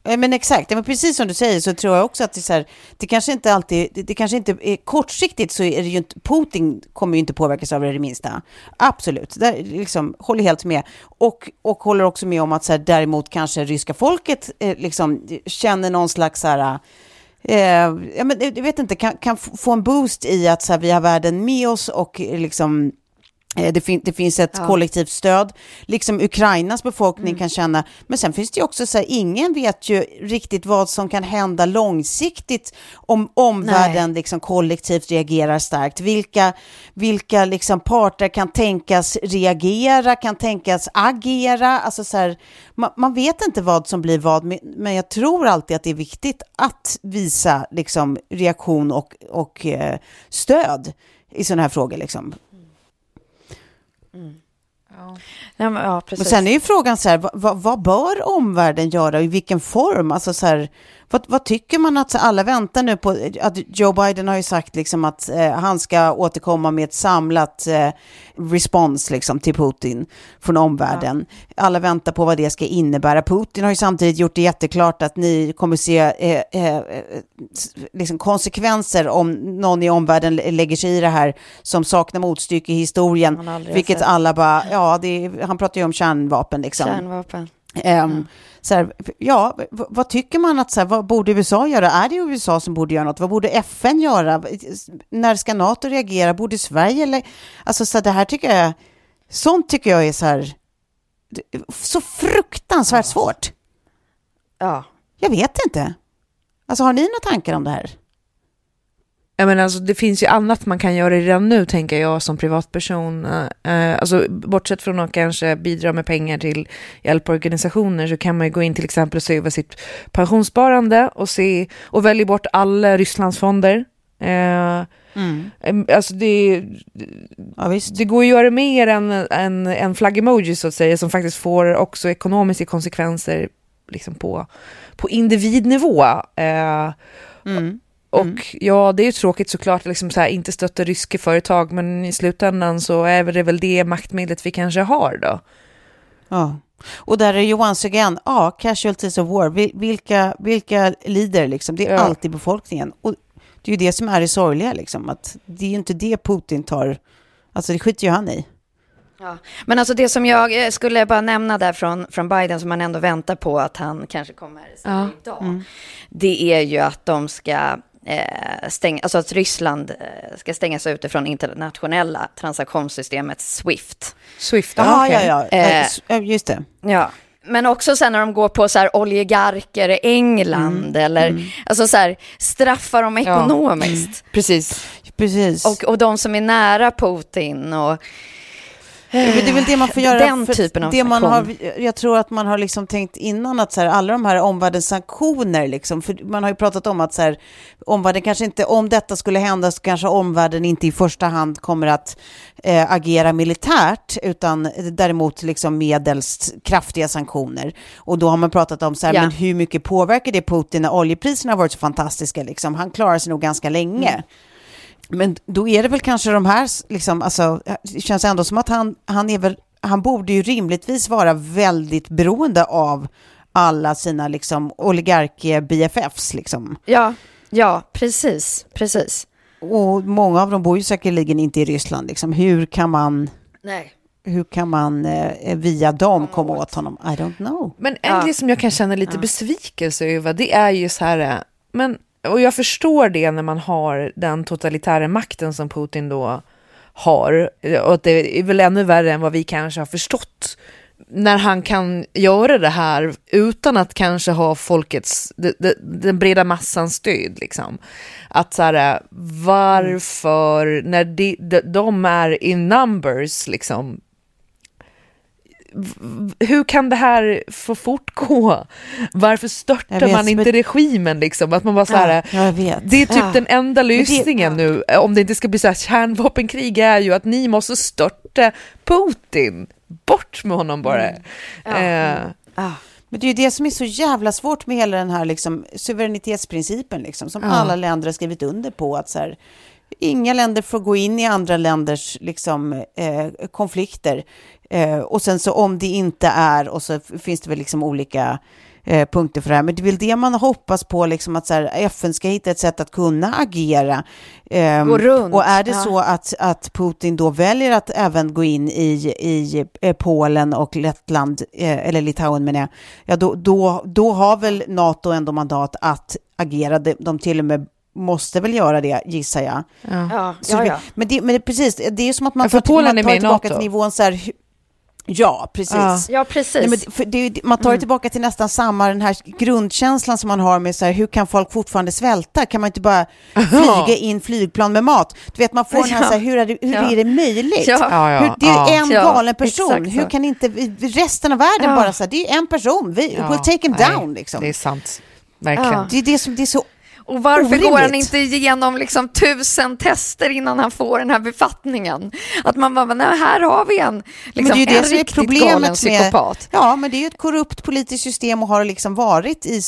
men exakt, men precis som du säger så tror jag också att det, så här, det kanske inte alltid, det, det, kanske inte är kortsiktigt så är det ju inte, Putin kommer ju inte påverkas av det, det minsta. Absolut, där, liksom, håller helt med. Och, och håller också med om att så här, däremot kanske ryska folket eh, liksom, känner någon slags så här, eh, ja, men, jag vet inte, kan, kan få en boost i att så här, vi har världen med oss och liksom det, fin det finns ett Ja. kollektivt stöd, liksom Ukrainas befolkning Mm. kan känna. Men sen finns det ju också så här, ingen vet ju riktigt vad som kan hända långsiktigt om omvärlden liksom kollektivt reagerar starkt. Vilka, vilka liksom parter kan tänkas reagera, kan tänkas agera? Alltså så här, man, man vet inte vad som blir vad, men- men jag tror alltid att det är viktigt att visa liksom, reaktion och, och eh, stöd i sådana här frågor. Liksom. Ja, men, ja precis. Men sen är ju frågan så här, vad, vad, vad bör omvärlden göra och i vilken form? Alltså så här, vad, vad tycker man att alla väntar nu på? Att Joe Biden har ju sagt liksom att eh, han ska återkomma med ett samlat eh, respons liksom till Putin från omvärlden. Alla väntar på vad det ska innebära. Putin har ju samtidigt gjort det jätteklart att ni kommer se eh, eh, liksom konsekvenser om någon i omvärlden lä- lägger sig i det här som saknar motstycke i historien. Vilket sett. alla bara, ja, är, han pratar ju om kärnvapen liksom. Kärnvapen. Ehm, så här, ja, vad tycker man att, så här, vad borde USA göra? Är det USA som borde göra något? Vad borde FN göra? När ska NATO reagera? Borde Sverige? Eller, alltså så här, det här tycker jag, sånt tycker jag är så här, så fruktansvärt svårt. Ja. Jag vet inte. Alltså har ni några tankar om det här? Ja, men alltså, det finns ju annat man kan göra redan nu, tänker jag, som privatperson. Eh, alltså, bortsett från att kanske bidra med pengar till hjälporganisationer så kan man ju gå in till exempel och se över sitt pensionssparande och, se, och välja bort alla Rysslandsfonder. Eh, em, Alltså det, Ja, det går ju att göra mer än en, en flagg-emoji så att säga, som faktiskt får också ekonomiska konsekvenser liksom på, på individnivå. Eh, Mm. Och ja, det är ju tråkigt såklart att liksom så här, inte stötta ryska företag, men i slutändan så är det väl det maktmedlet vi kanske har då. Ja. Och där är ju once again, ja, casualties of war, Vil- vilka, vilka lider liksom? Det är Ja. alltid befolkningen. Och det är ju det som är det sorgliga liksom, att det är ju inte det Putin tar, alltså det skiter ju han i. Ja. Men alltså det som jag eh, skulle bara nämna där från, från Biden som man ändå väntar på att han kanske kommer Ja. idag. Det är ju att de ska eh, stänga, alltså att Ryssland eh, ska stängas ute från internationella transaktionssystemet Swift. Swift, Ja, okej. ja, ja, Eh, Eh, just det. Ja. Men också sen när de går på så här oligarker i England eller alltså så här straffar dem Ja. ekonomiskt. Precis. Precis. Och, och de som är nära Putin och Men det är väl det man får göra. Den typen av det man har. Jag tror att man har liksom tänkt innan att så här, alla de här omvärldens sanktioner, liksom, för man har ju pratat om att så här, omvärlden kanske inte, om detta skulle hända så kanske omvärlden inte i första hand kommer att eh, agera militärt, utan däremot liksom medelst kraftiga sanktioner. Och då har man pratat om så här, Ja. men hur mycket påverkar det Putin när oljepriserna har varit så fantastiska? Liksom? Han klarar sig nog ganska länge. Mm. Men då är det väl kanske de här, liksom, alltså, det känns ändå som att han, han är väl, han borde ju rimligtvis vara väldigt beroende av alla sina liksom oligark-BFFs liksom. ja, ja, precis, precis. Och många av dem bor ju säkerligen inte i Ryssland liksom. Hur kan man, Nej. hur kan man eh, via dem komma åt honom? I don't know. Men en Ja. grej som jag kan känna lite besvikelse över, det är ju så här, eh, men, och jag förstår det när man har den totalitära makten som Putin då har, och att det är väl ännu värre än vad vi kanske har förstått, när han kan göra det här utan att kanske ha folkets, de, de, den breda massans stöd. Liksom. Att så här, varför, när de, de, de är in numbers, liksom, hur kan det här få fortgå? Varför störtar vet, man inte men- regimen liksom? Att man bara så här, Ja, det är typ Ja. den enda det- lösningen nu, om det inte ska bli så här kärnvapenkrig, är ju att ni måste störta Putin. Bort med honom bara. Eh, Ah. Men det är ju det som är så jävla svårt med hela den här liksom, suveränitetsprincipen, liksom, som Ja. alla länder har skrivit under på. att så här, Inga länder får gå in i andra länders liksom, eh, konflikter. Eh, och sen så om det inte är, och så finns det väl liksom olika eh, punkter för det här. Men det är väl det man hoppas på, liksom, att så här, FN ska hitta ett sätt att kunna agera. Ehm, Gå runt, Och är det ja. så att, att Putin då väljer att även gå in i, i eh, Polen och Lettland, eh, eller Litauen menar jag, ja, då, då, då har väl NATO ändå mandat att agera. De, de till och med måste väl göra det, gissar jag. Ja, ja, vi- ja. Men, det, men det, precis, det är ju som att man Ja, tar, Polen man tar tillbaka till nivån så här, ja, precis. Ja. ja, precis. Nej, men det- man tar ju tillbaka till nästan samma den här grundkänslan som man har med så här, hur kan folk fortfarande svälta? Kan man inte bara flyga in flygplan med mat? Du vet, man får den här, Ja. så här hur, är det, hur Ja. är det möjligt? Ja. Ja, ja, Hur, det är ja. en Ja, galen person. Hur kan inte resten av världen Ja. bara så här, det är en person, vi, Ja, we'll take him nej, down liksom. Det är sant. Verkligen. Ja. Det är det som det är så Och varför Orimligt. går han inte igenom liksom tusen tester innan han får den här befattningen? Att man bara, nej, här har vi en, liksom, men det är ju det en är riktigt galen problemet med... psykopat. Ja, men det är ju ett korrupt politiskt system och har liksom varit i,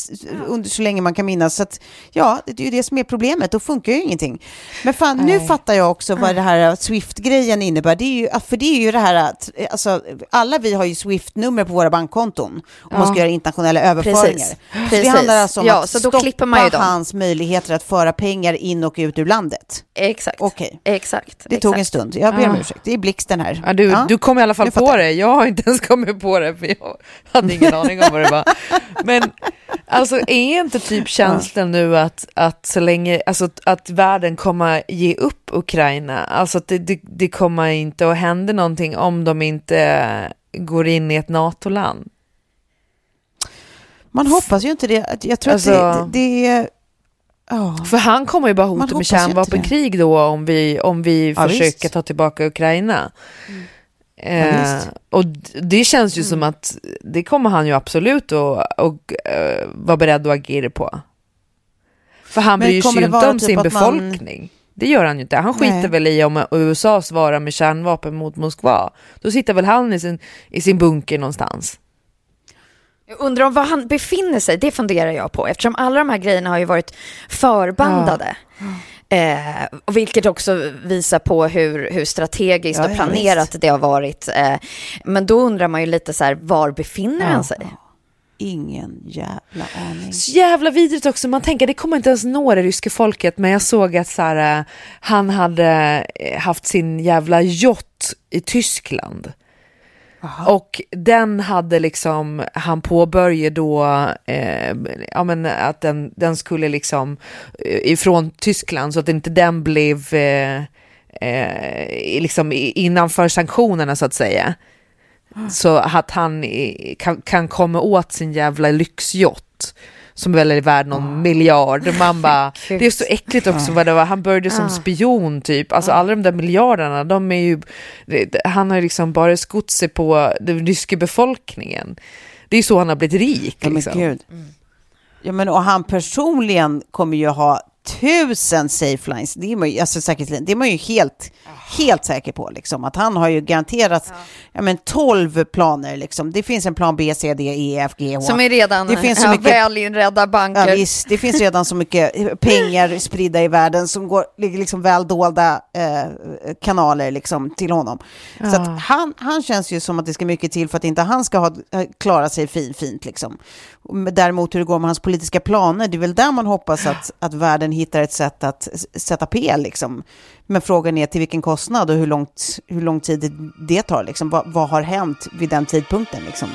under så länge man kan minnas. Så att, ja, det är ju det som är problemet. Då funkar ju ingenting. Men fan, nu Nej. fattar jag också vad det här Swift-grejen innebär. Det är ju, för det är ju det här att, alltså, alla vi har ju Swift-nummer på våra bankkonton om man ska göra internationella överföringar. Precis. Så det Precis. handlar alltså om Ja, att så då stoppa hans möjligheter att föra pengar in och ut ur landet. Exakt. Okej. Exakt. Det tog en stund. Jag ber om Ah. ursäkt. Det är blixten här. Ja, du, Ja. du kom i alla fall på det. Jag har inte ens kommit på det för jag hade ingen aning om vad det var. Men alltså är inte typ känslan nu att, att så länge, alltså att världen kommer ge upp Ukraina, alltså att det, det, det kommer inte att hända någonting om de inte går in i ett NATO-land. Man hoppas ju inte det. Jag tror Alltså- att det, det är... Ja. För han kommer ju bara hota med kärnvapenkrig då om vi, om vi Ja, försöker visst. ta tillbaka Ukraina. Eh, Ja, visst. och det känns ju som att det kommer han ju absolut att och, eh, vara beredd att agera på. För han Men bryr sig ju inte om typ sin att man- befolkning. Det gör han ju inte. Han skiter Nej. väl i om USA svarar med kärnvapen mot Moskva. Då sitter väl han i sin, i sin bunker någonstans. Jag undrar om var han befinner sig, det funderar jag på, eftersom alla de här grejerna har ju varit förbandade. Eh, och vilket också visar på hur, hur strategiskt Ja, och ja, planerat det har varit. Eh, men då undrar man ju lite så här, var befinner han sig? Ingen jävla aning. Så jävla vidrigt också, man tänker det kommer inte ens nå det ryska folket men jag såg att så här, eh, han hade eh, haft sin jävla yacht i Tyskland. Och den hade liksom, han påbörjade då, eh, ja men att den, den skulle liksom eh, ifrån Tyskland så att inte den blev eh, eh, liksom innanför sanktionerna så att säga. Så att han kan, kan komma åt sin jävla lyxjott som väl är värd någon miljard. Och Man bara, det är så äckligt också vad det var. Han började som spion typ. Alltså alla de där miljarderna, de är ju, han har ju liksom bara skott sig på den ryska befolkningen. Det är ju så han har blivit rik. Ja, men Liksom. gud. Ja, men och han personligen kommer ju ha tusen safe lines. Det är man ju, alltså, säkerhetslinjen. det är man ju helt, helt säker på. Liksom. Att han har ju garanterat ja. men, 12 planer. Liksom. Det finns en plan B, C, D, E, F, G, H. Som är redan Det finns så ja, mycket- väl inredda banker. Ja, visst, det finns redan så mycket pengar spridda i världen som går, ligger liksom väl dolda eh, kanaler liksom till honom. Så att han, han känns ju som att det ska mycket till för att inte han ska ha, klara sig fin, fint. Liksom. Däremot hur det går med hans politiska planer, det är väl där man hoppas att, att världen hittar ett sätt att sätta P. Liksom. Men frågan är till vilken kostnad och hur, långt, hur lång tid det, tar. Liksom. Va, vad har hänt vid den tidpunkten? Liksom?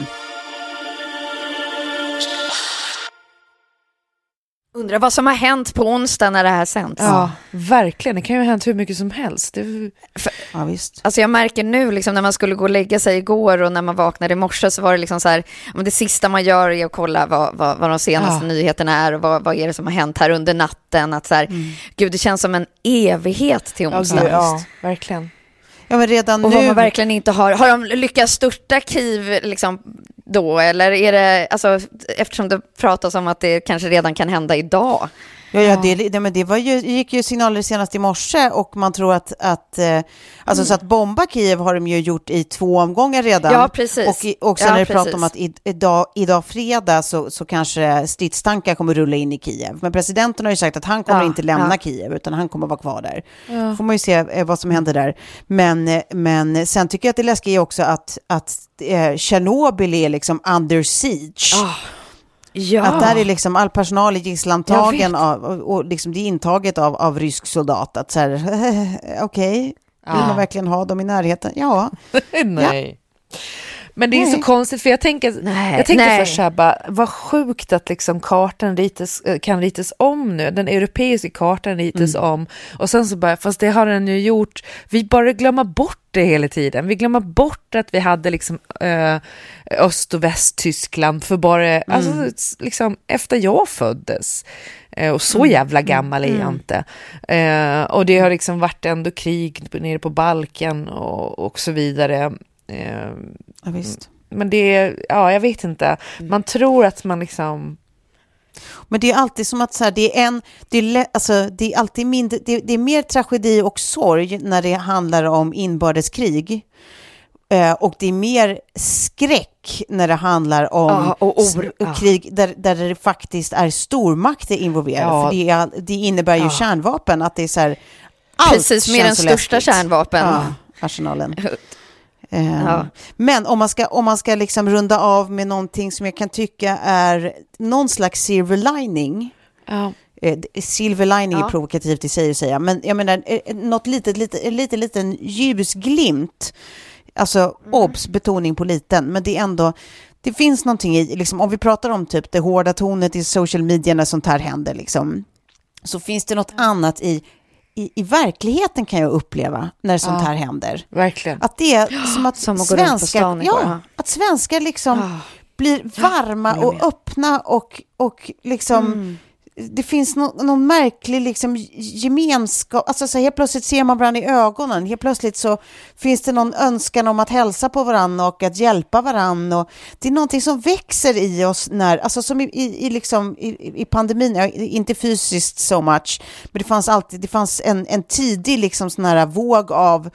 Undrar vad som har hänt på onsdag när det här sänds. Ja, verkligen. Det kan ju ha hänt hur mycket som helst. Det, Ja, visst. Alltså jag märker nu liksom när man skulle gå och lägga sig igår och när man vaknade i morse så var det liksom så här, ja, det sista man gör är att kolla vad, vad, vad de senaste Ja. nyheterna är och vad, vad är det som har hänt här under natten. Att så här, Gud, det känns som en evighet till ja, onsdag. gud, ja, verkligen. Ja, men redan Och nu... vad man verkligen inte har, har de lyckats störta Kiev liksom då eller är det, alltså eftersom det pratas om att det kanske redan kan hända idag. Ja, ja, det, det, men det var ju, gick ju signaler senast i morse och man tror att, att eh, alltså så att bomba Kiev har de ju gjort i två omgångar redan. Ja, precis. Och, och sen Ja, när det precis. om att i, idag, idag fredag så, så kanske stridstankar kommer rulla in i Kiev. Men presidenten har ju sagt att han kommer Ja, inte lämna ja. Kiev utan han kommer vara kvar där. får man ju se eh, vad som händer där. Men, eh, men sen tycker jag att det läskiga är också att, att eh, Tjernobyl är liksom under siege. Ja. Att där är liksom all personal i gisslantagen av, och, och liksom det är intaget av, av rysk soldat. Att så här, okej, vill man verkligen ha dem i närheten? Ja. Nej. Men det är Nej. så konstigt för jag tänker, Nej, jag tänkte nej. först så här bara, vad sjukt att liksom kartan ritas, eh, kan ritas om nu, den europeiska kartan ritas Mm. om och sen så bara, fast det har den ju gjort, vi bara glömmer bort det hela tiden, vi glömmer bort att vi hade liksom eh, Öst och Västtyskland för bara, Mm. alltså liksom efter jag föddes. Eh, Och så jävla gammal är jag inte. Eh, och det har liksom varit ändå krig nere på Balkan och, och så vidare. Eh, Ja, visst. men det är, ja jag vet inte. Man tror att man liksom, Men det är alltid som att så här, det är en, det är, alltså, det är alltid mindre, det, det är mer tragedi och sorg när det handlar om inbördeskrig. Eh, och det är mer skräck när det handlar om Ja, och or- ja. krig där, där det faktiskt är stormakter involverade. Ja. För det, är, det innebär ju Ja. kärnvapen, att det är så här, allt Precis, med den största kärnvapen. Ja, arsenalen. Eh, Ja. Men om man ska, om man ska liksom runda av med någonting som jag kan tycka är någon slags silver lining. ja. Eh, silver lining Ja. är provokativt i sig att säga, men jag menar eh, något litet, lite, en liten, liten ljusglimt. Alltså Mm. obs, betoning på liten, men det är ändå, det finns någonting i, liksom, om vi pratar om typ det hårda tonet i social media när sånt här händer, liksom, så finns det något annat i, i, i verkligheten kan jag uppleva när sånt Ja. här händer. verkligen. Att det är som att Som svenskar, ja, att svenskar liksom Ah. blir varma och öppna och, och liksom Mm det finns nå- någon märklig liksom gemenskap, alltså så helt plötsligt ser man varandra i ögonen, helt plötsligt så finns det någon önskan om att hälsa på varandra och att hjälpa varandra och det är någonting som växer i oss när, alltså som i, i, i, liksom, i, i pandemin, inte fysiskt so much, men det fanns alltid, det fanns en, en tidig liksom sån här våg av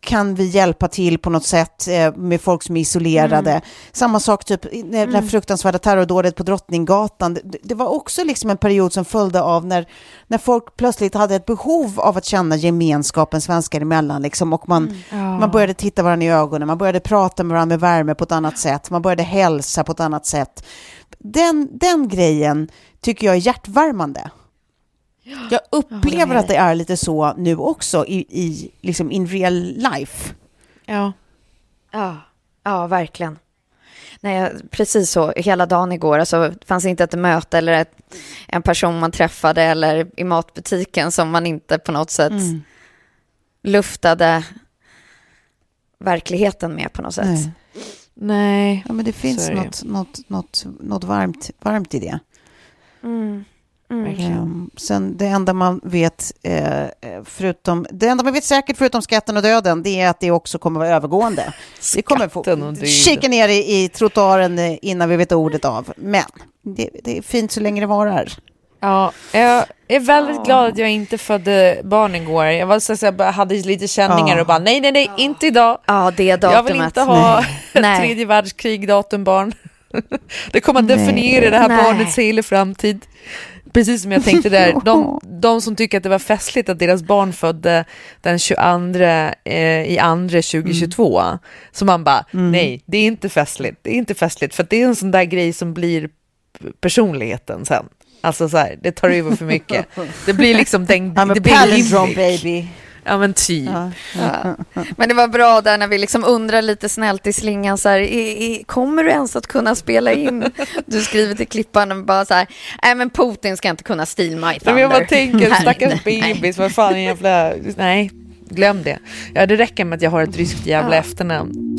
kan vi hjälpa till på något sätt eh, med folk som är isolerade. Samma sak typ när det här fruktansvärda terrordådet på Drottninggatan. Det, det var också liksom en period som följde av när, när folk plötsligt hade ett behov av att känna gemenskapen svenskar emellan liksom, och man, man började titta varandra i ögonen, man började prata med varandra med värme på ett annat sätt, man började hälsa på ett annat sätt. Den, den grejen tycker jag är hjärtvärmande. Jag upplever att det är lite så nu också i, i liksom in real life. Ja. Ja, ja verkligen. Nej, precis så. Hela dagen igår. Alltså, det fanns inte ett möte eller ett, en person man träffade eller i matbutiken som man inte på något sätt Mm. luftade verkligheten med på något sätt. Nej. Nej. Ja, men det finns något, något, något, något varmt, varmt i det. Mm. Mm. Ehm, sen det enda man vet, eh, eh, förutom, det enda man vet säkert förutom skatten och döden, det är att det också kommer vara övergående. Vi kommer få kika ner i, i trottoaren eh, innan vi vet ordet av. Men det, det är fint så länge det varar. Ja, jag är väldigt glad att jag inte födde barn igår. Jag var så, så jag hade lite känningar Ja. och bara nej, nej, nej, inte idag. Ja, det datumet. Jag vill inte ha Nej. tredje världskrig datumbarn. Det kommer att Nej. definiera det här Nej. barnets hela framtid. Precis som jag tänkte där, de, de som tycker att det var festligt att deras barn födde den 22 eh, i andra 2022. Så man bara, nej, det är inte festligt. Det är inte festligt, för det är en sån där grej som blir personligheten sen. Alltså så här, det tar över för mycket. Det blir liksom den... I'm a det blir palindrome baby. Ja men typ. Ja. Ja. Men det var bra där när vi liksom undrar lite snällt i slingan så här, i, i, kommer du ens att kunna spela in? Du skriver till klippan och bara så här, nej men Putin ska inte kunna steal my thunder. Nej, men jag bara tänker, stackars bebis, vad fan jävla... Nej, glöm det. Ja, det räcker med att jag har ett ryskt jävla Ja. efternamn.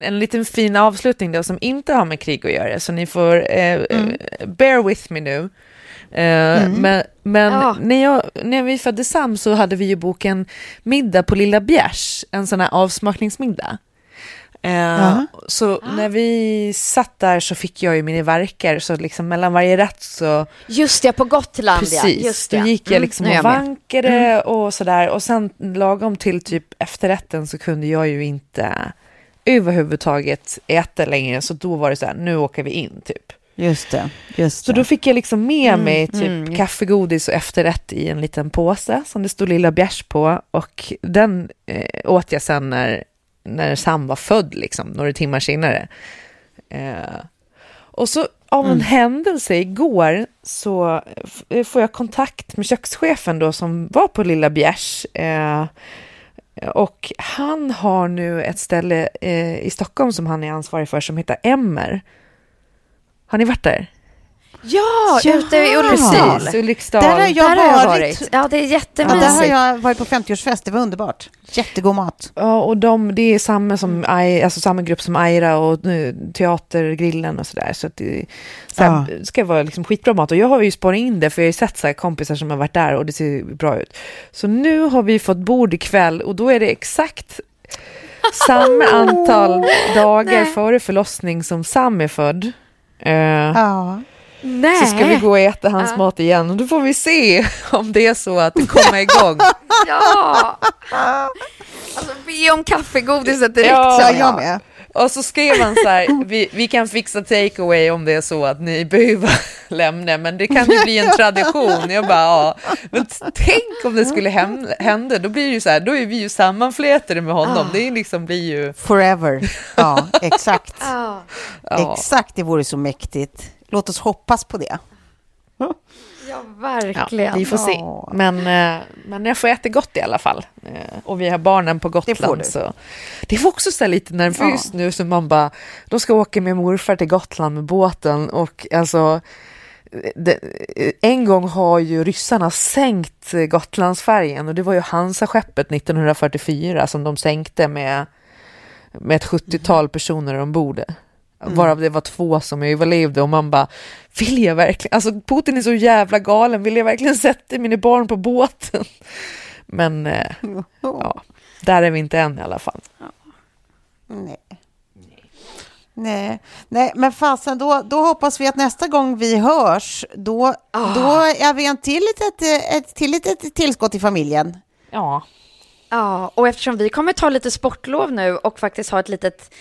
En liten fin avslutning då som inte har med krig att göra, så ni får eh, mm. bear with me nu. Eh, mm. Men, men ja. när, jag, när vi födde Sam så hade vi ju boken Middag på Lilla Bjärs, en sån här avsmakningsmiddag. Eh, så ah. när vi satt där så fick jag ju mina verkar, så liksom mellan varje rätt så... Just det, på Gotland Precis, ja. Just då gick jag mm. liksom mm, och vankade mm. och sådär. Och sen lagom till typ efterrätten så kunde jag ju inte överhuvudtaget äta längre, så då var det så här, nu åker vi in typ. Just det, just Så då fick jag liksom med mm, mig typ mm. kaffegodis och efterrätt i en liten påse som det stod Lilla Bjärs på och den eh, åt jag sen när, när Sam var född, liksom, några timmar senare. Eh, och så av en mm. händelse igår så får jag kontakt med kökschefen då som var på Lilla Bjärs eh, och han har nu ett ställe eh, i Stockholm som han är ansvarig för som heter Emmer. Har ni varit där? Ja, Jaha. ute i Ulriksdal. Precis, Ulriksdal. Där har jag, där varit. Har jag varit. Ja, det är jättemysigt. Ja, där har jag varit på 50-årsfest, det var underbart. Jättegod mat. Ja, och de, det är samma, som, alltså samma grupp som Aira och uh, Teatergrillen och sådär. Så, att det så här, ja. ska vara liksom skitbra mat. Och jag har ju sparat in det, för jag har ju sett så här kompisar som har varit där och det ser bra ut. Så nu har vi fått bord ikväll och då är det exakt samma antal dagar före förlossning som Sam är född. Uh, ja. Nej. Så ska vi gå och äta hans ja. mat igen och då får vi se om det är så att det kommer igång. ja! Alltså be om kaffegodiset direkt. Ja, så jag med. Och så skrev han så här, vi, vi kan fixa takeaway om det är så att ni behöver lämna, men det kan ju bli en tradition. Jag bara, ja, men tänk om det skulle hända, då blir det ju så här, då är vi ju sammanflätade med honom. Ah. Det liksom blir ju... Forever, ja, exakt. Ah. Exakt, det vore så mäktigt. Låt oss hoppas på det. Ja, verkligen. Ja, vi får se. Men, eh, men jag får äta gott i alla fall. Eh, och vi har barnen på Gotland. Det så det var också så lite nervöst ja. nu, så man bara, de ska åka med morfar till Gotland med båten och alltså det, en gång har ju ryssarna sänkt Gotlandsfärgen och det var ju Hansa-skeppet 1944 som de sänkte med, med ett 70-tal personer ombord. Mm. Varav det var två som överlevde och man bara, vill jag verkligen, alltså Putin är så jävla galen, vill jag verkligen sätta mina barn på båten? Men eh, ja, där är vi inte än i alla fall. Nej. Nej, nej, men fasen, då, då hoppas vi att nästa gång vi hörs, då, oh. då är vi en till litet, ett till litet tillskott i familjen. Ja. Ja, och eftersom vi kommer ta lite sportlov nu och faktiskt ha ett litet,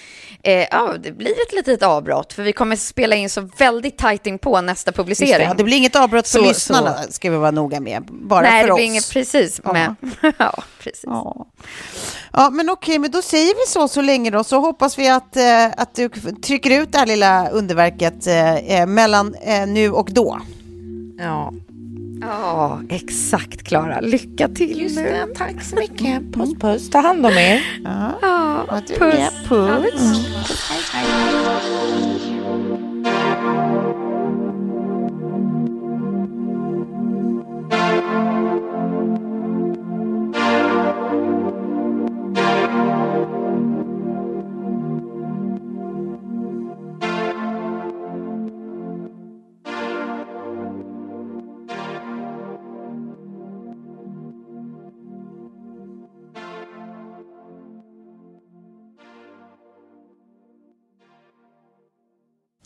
eh, ja, det blir ett litet avbrott, för vi kommer spela in så väldigt tajt in på nästa publicering. Det, ja, det blir inget avbrott för så, lyssnarna, så. ska vi vara noga med, bara Nej, för det oss. blir inget, precis, ja. med, ja, precis. Ja. ja, men okej, men då säger vi så så länge då, så hoppas vi att, eh, att du trycker ut det här lilla underverket eh, eh mellan eh, nu och då. Ja. Ja, exakt Klara. Lycka till Just nu. Det, tack så mycket. Puss puss. Ta hand om er. Ja, ja puss. Puss. puss. Mm.